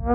Ćao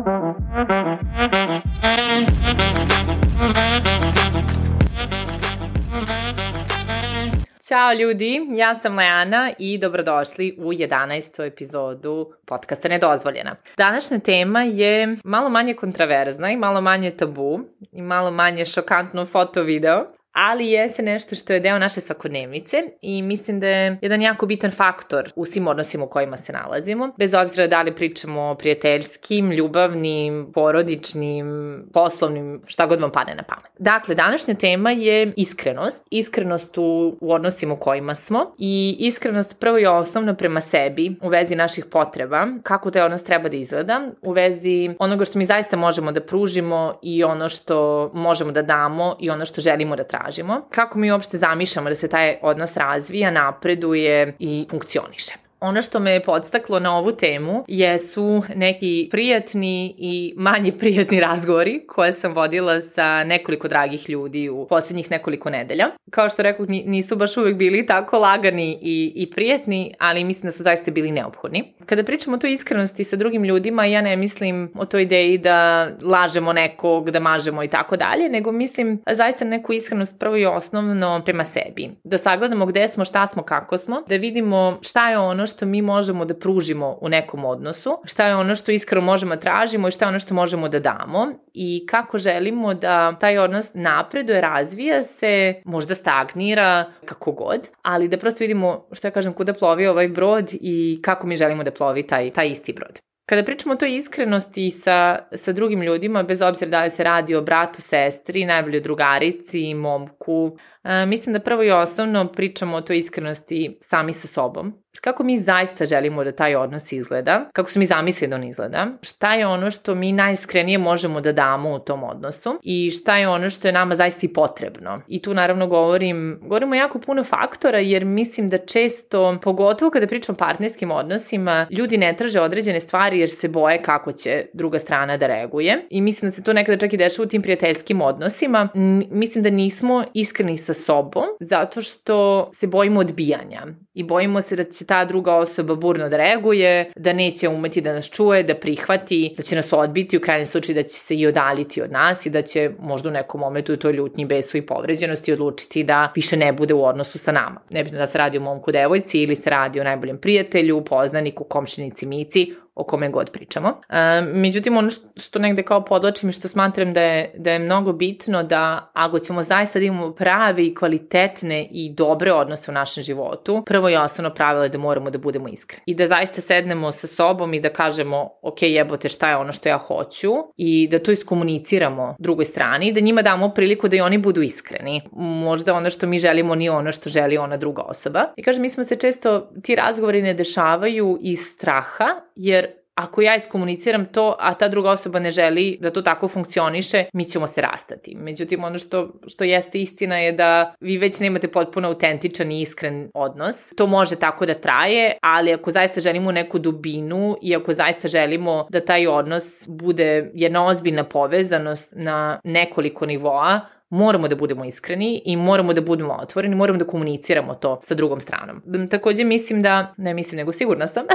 ljudi, ja sam Leana i dobrodošli u 11. epizodu podcasta Nedozvoljena. Današnja tema je malo manje kontraverzna i malo manje tabu i malo manje šokantno foto-video ali jeste nešto što je deo naše svakodnevnice i mislim da je jedan jako bitan faktor u svim odnosima u kojima se nalazimo, bez obzira da li pričamo o prijateljskim, ljubavnim, porodičnim, poslovnim, šta god vam padne na pamet. Dakle, današnja tema je iskrenost. Iskrenost u, u odnosima u kojima smo i iskrenost prvo i osnovno prema sebi u vezi naših potreba, kako taj odnos treba da izgleda, u vezi onoga što mi zaista možemo da pružimo i ono što možemo da damo i ono što želimo da tražimo tražimo, kako mi uopšte zamišljamo da se taj odnos razvija, napreduje i funkcioniše. Ono što me je podstaklo na ovu temu jesu neki prijatni i manje prijatni razgovori koje sam vodila sa nekoliko dragih ljudi u poslednjih nekoliko nedelja. Kao što rekao, nisu baš uvek bili tako lagani i, i prijatni, ali mislim da su zaista bili neophodni. Kada pričamo o toj iskrenosti sa drugim ljudima, ja ne mislim o toj ideji da lažemo nekog, da mažemo i tako dalje, nego mislim zaista neku iskrenost prvo i osnovno prema sebi. Da sagledamo gde smo, šta smo, kako smo, da vidimo šta je ono što mi možemo da pružimo u nekom odnosu, šta je ono što iskreno možemo da tražimo i šta je ono što možemo da damo i kako želimo da taj odnos napreduje, razvija se, možda stagnira, kako god, ali da prosto vidimo, što ja kažem, kuda plovi ovaj brod i kako mi želimo da plovi taj, taj isti brod. Kada pričamo o toj iskrenosti sa, sa drugim ljudima, bez obzira da li se radi o bratu, sestri, najboljoj drugarici, momku, a, mislim da prvo i osnovno pričamo o toj iskrenosti sami sa sobom. Kako mi zaista želimo da taj odnos izgleda, kako su mi zamislili da on izgleda, šta je ono što mi najiskrenije možemo da damo u tom odnosu i šta je ono što je nama zaista i potrebno. I tu naravno govorim, govorimo jako puno faktora jer mislim da često, pogotovo kada pričamo o partnerskim odnosima, ljudi ne traže određene stvari jer se boje kako će druga strana da reaguje. I mislim da se to nekada čak i dešava u tim prijateljskim odnosima. N mislim da nismo iskreni sa sobom zato što se bojimo odbijanja i bojimo se da će ta druga osoba burno da reaguje, da neće umeti da nas čuje, da prihvati, da će nas odbiti, u krajnjem slučaju da će se i odaliti od nas i da će možda u nekom momentu u toj ljutnji, besu i povređenosti odlučiti da više ne bude u odnosu sa nama. Nebitno da se radi o momku devojci ili se radi o najboljem prijatelju, poznaniku, komšinici, mici, o kome god pričamo. E, međutim, ono što negde kao podlačim i što smatram da je, da je mnogo bitno da ako ćemo zaista da imamo prave i kvalitetne i dobre odnose u našem životu, prvo i osnovno pravilo je da moramo da budemo iskreni. I da zaista sednemo sa sobom i da kažemo, ok, jebote, šta je ono što ja hoću i da to iskomuniciramo drugoj strani i da njima damo priliku da i oni budu iskreni. Možda ono što mi želimo nije ono što želi ona druga osoba. I kažem, mi smo se često, ti razgovori ne dešavaju iz straha, jer ako ja iskomuniciram to, a ta druga osoba ne želi da to tako funkcioniše, mi ćemo se rastati. Međutim, ono što, što jeste istina je da vi već nemate potpuno autentičan i iskren odnos. To može tako da traje, ali ako zaista želimo neku dubinu i ako zaista želimo da taj odnos bude jedna ozbiljna povezanost na nekoliko nivoa, moramo da budemo iskreni i moramo da budemo otvoreni, moramo da komuniciramo to sa drugom stranom. Takođe mislim da, ne mislim nego sigurna sam,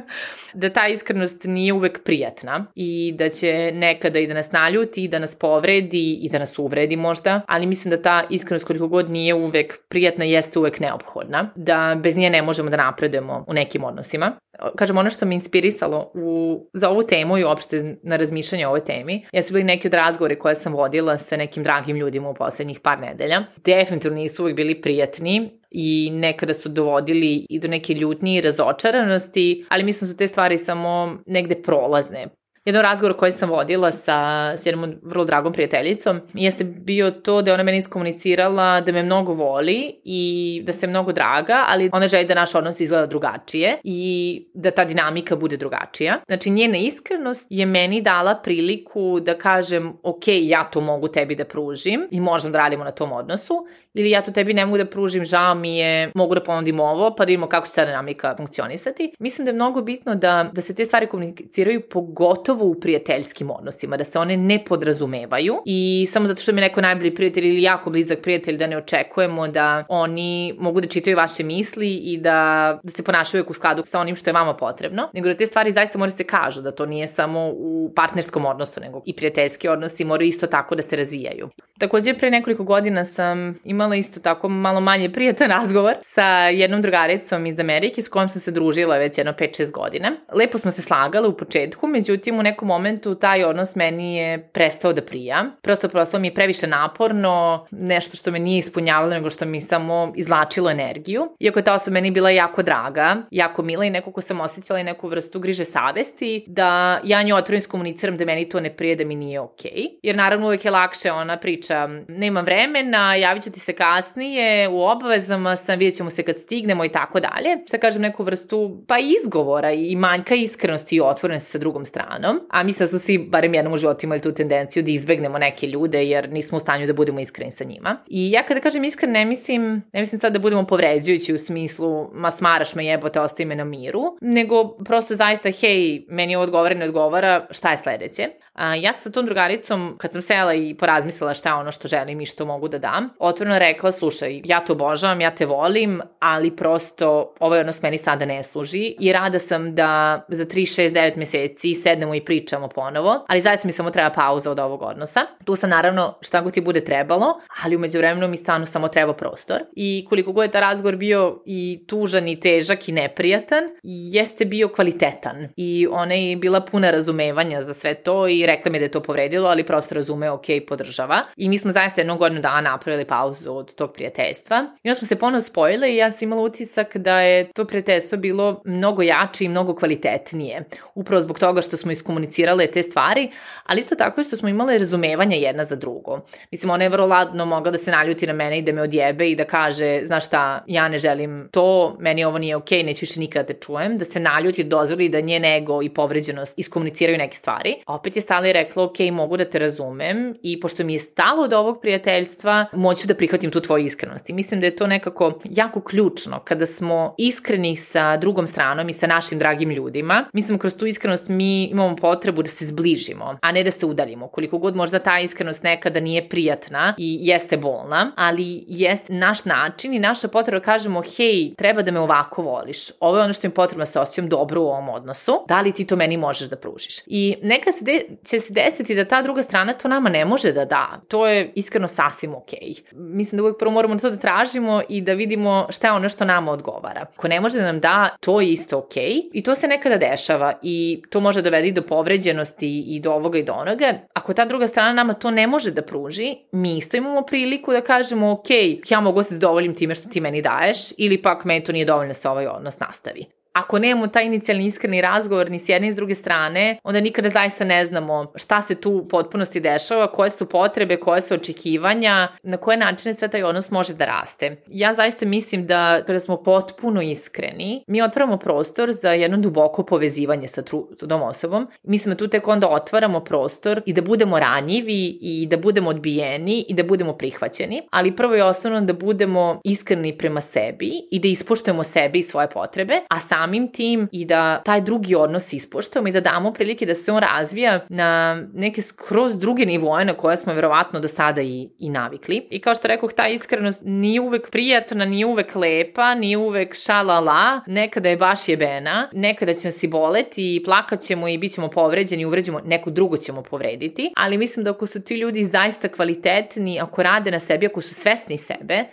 da ta iskrenost nije uvek prijatna i da će nekada i da nas naljuti i da nas povredi i da nas uvredi možda, ali mislim da ta iskrenost koliko god nije uvek prijatna jeste uvek neophodna, da bez nje ne možemo da napredujemo u nekim odnosima kažem, ono što me inspirisalo u, za ovu temu i uopšte na razmišljanje o ovoj temi, jesu bili neki od razgovore koje sam vodila sa nekim dragim ljudima u poslednjih par nedelja. Definitivno nisu uvijek bili prijatni, i nekada su dovodili i do neke ljutnje i razočaranosti, ali mislim da su te stvari samo negde prolazne. Jedan razgovor koji sam vodila sa, s jednom vrlo dragom prijateljicom jeste bio to da je ona meni iskomunicirala da me mnogo voli i da se mnogo draga, ali ona želi da naš odnos izgleda drugačije i da ta dinamika bude drugačija. Znači njena iskrenost je meni dala priliku da kažem ok, ja to mogu tebi da pružim i možemo da radimo na tom odnosu ili ja to tebi ne mogu da pružim, žao mi je, mogu da ponudim ovo, pa da vidimo kako će ta dinamika funkcionisati. Mislim da je mnogo bitno da, da se te stvari komuniciraju pogotovo u prijateljskim odnosima, da se one ne podrazumevaju i samo zato što mi je neko najbolji prijatelj ili jako blizak prijatelj da ne očekujemo da oni mogu da čitaju vaše misli i da, da se ponašaju u skladu sa onim što je vama potrebno, nego da te stvari zaista moraju da se kažu, da to nije samo u partnerskom odnosu, nego i prijateljski odnosi moraju isto tako da se razvijaju. Takođe, pre nekoliko godina sam imala isto tako malo manje prijatan razgovor sa jednom drugaricom iz Amerike s kojom sam se družila već jedno 5-6 godina. Lepo smo se slagale u početku, međutim u nekom momentu taj odnos meni je prestao da prija. Prosto prosto mi je previše naporno, nešto što me nije ispunjavalo, nego što mi samo izlačilo energiju. Iako je ta osoba meni bila jako draga, jako mila i neko ko sam osjećala i neku vrstu griže savesti, da ja nju otvorim komuniciram da meni to ne prije, da mi nije okej. Okay. Jer naravno uvek je lakše ona priča, nemam vremena, javit ću ti se kasnije, u obavezama sam, vidjet ćemo se kad stignemo i tako dalje. Šta kažem, neku vrstu pa izgovora i manjka iskrenosti i otvorenosti sa drugom stranom. A mislim da su svi, barem jednom u životu imali tu tendenciju da izbegnemo neke ljude jer nismo u stanju da budemo iskreni sa njima. I ja kada kažem iskren ne mislim, ne mislim sad da budemo povređujući u smislu ma smaraš me jebote, ostavi me na miru, nego prosto zaista hej, meni ovo odgovara ne odgovara, šta je sledeće? A, ja sa tom drugaricom, kad sam sela i porazmislila šta je ono što želim i što mogu da dam, otvoreno rekla, slušaj, ja te obožavam, ja te volim, ali prosto ovaj odnos meni sada ne služi i rada sam da za 3, 6, 9 meseci sednemo i pričamo ponovo, ali zaista mi samo treba pauza od ovog odnosa. Tu sam naravno šta god ti bude trebalo, ali umeđu vremenu mi stvarno samo treba prostor. I koliko god je ta razgovor bio i tužan i težak i neprijatan, jeste bio kvalitetan. I ona je bila puna razumevanja za sve to i rekla mi da je to povredilo, ali prosto razume, ok, podržava. I mi smo zaista jednog godinu dana napravili pauzu od tog prijateljstva. I onda smo se ponovno spojile i ja sam imala utisak da je to prijateljstvo bilo mnogo jače i mnogo kvalitetnije. Upravo zbog toga što smo iskomunicirale te stvari, ali isto tako što smo imale razumevanje jedna za drugo. Mislim, ona je vrlo ladno mogla da se naljuti na mene i da me odjebe i da kaže, znaš šta, ja ne želim to, meni ovo nije okej, okay, neću više nikada da te čujem, da se naljuti, dozvoli da njen ego i povređenost iskomuniciraju neke stvari. A opet je stala i rekla, ok, mogu da te razumem i pošto mi je stalo od ovog prijateljstva, moću da prihvatim tu tvoju iskrenost. I mislim da je to nekako jako ključno kada smo iskreni sa drugom stranom i sa našim dragim ljudima. Mislim, kroz tu iskrenost mi imamo potrebu da se zbližimo, a ne da se udaljimo. Koliko god možda ta iskrenost nekada nije prijatna i jeste bolna, ali jeste naš način i naša potreba da kažemo, hej, treba da me ovako voliš. Ovo je ono što mi potrebno da se osjećam dobro u ovom odnosu. Da li ti to meni možeš da pružiš? I neka se de, će se desiti da ta druga strana to nama ne može da da. To je iskreno sasvim okej. Okay. Mislim da uvek prvo moramo to da tražimo i da vidimo šta je ono što nama odgovara. Ako ne može da nam da, to je isto okay. i to se nekada dešava i to može dovedi do povređenosti i do ovoga i do onoga. Ako ta druga strana nama to ne može da pruži, mi isto imamo priliku da kažemo ok, ja mogu da se zadovoljim time što ti meni daješ ili pak meni to nije dovoljno da se ovaj odnos nastavi ako nemamo taj inicijalni iskreni razgovor ni s jedne i s druge strane, onda nikada zaista ne znamo šta se tu u potpunosti dešava, koje su potrebe, koje su očekivanja, na koje načine sve taj odnos može da raste. Ja zaista mislim da kada smo potpuno iskreni, mi otvaramo prostor za jedno duboko povezivanje sa tom osobom. Mislim da tu tek onda otvaramo prostor i da budemo ranjivi i da budemo odbijeni i da budemo prihvaćeni, ali prvo je osnovno da budemo iskreni prema sebi i da ispoštujemo sebe i svoje potrebe, a sam samim tim i da taj drugi odnos ispoštujemo i da damo prilike da se on razvija na neke skroz druge nivoje na koje smo verovatno do sada i, i navikli. I kao što rekoh, ta iskrenost nije uvek prijatna, nije uvek lepa, nije uvek šalala, nekada je baš jebena, nekada će nas i boleti i plakat ćemo i bit ćemo povređeni, uvređemo, neko drugo ćemo povrediti, ali mislim da ako su ti ljudi zaista kvalitetni, ako rade na sebi, ako su svesni sebe,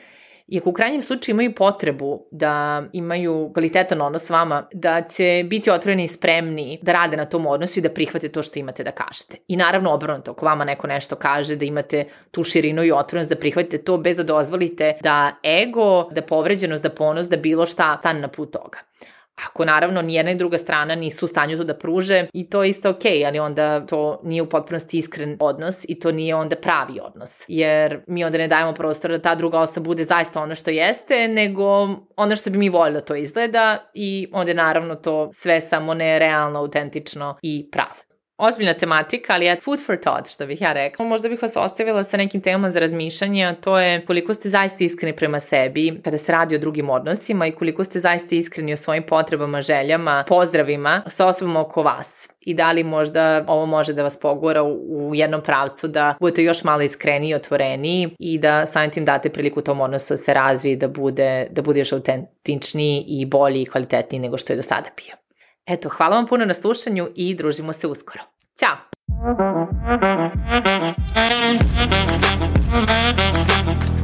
I ako u krajnjem slučaju imaju potrebu da imaju kvalitetan odnos s vama, da će biti otvoreni i spremni da rade na tom odnosu i da prihvate to što imate da kažete. I naravno obrnuto, ako vama neko nešto kaže, da imate tu širinu i otvorenost da prihvatite to bez da dozvolite da ego, da povređenost, da ponos, da bilo šta stane na put toga. Ako naravno ni jedna i druga strana nisu u stanju to da pruže i to je isto okej, okay, ali onda to nije u potpunosti iskren odnos i to nije onda pravi odnos. Jer mi onda ne dajemo prostor da ta druga osoba bude zaista ono što jeste, nego ono što bi mi voljeli da to izgleda i onda je naravno to sve samo nerealno, autentično i pravo. Ozbiljna tematika, ali je food for thought, što bih ja rekla. Možda bih vas ostavila sa nekim temama za razmišljanje, a to je koliko ste zaista iskreni prema sebi kada se radi o drugim odnosima i koliko ste zaista iskreni o svojim potrebama, željama, pozdravima sa osobama oko vas i da li možda ovo može da vas pogora u, jednom pravcu da budete još malo iskreniji, otvoreniji i da samim tim date priliku tom odnosu da se razvije da bude, da bude još autentičniji i bolji i kvalitetniji nego što je do sada bio. Eto, hvala vam puno na slušanju i družimo se uskoro. Ćao! Thank you.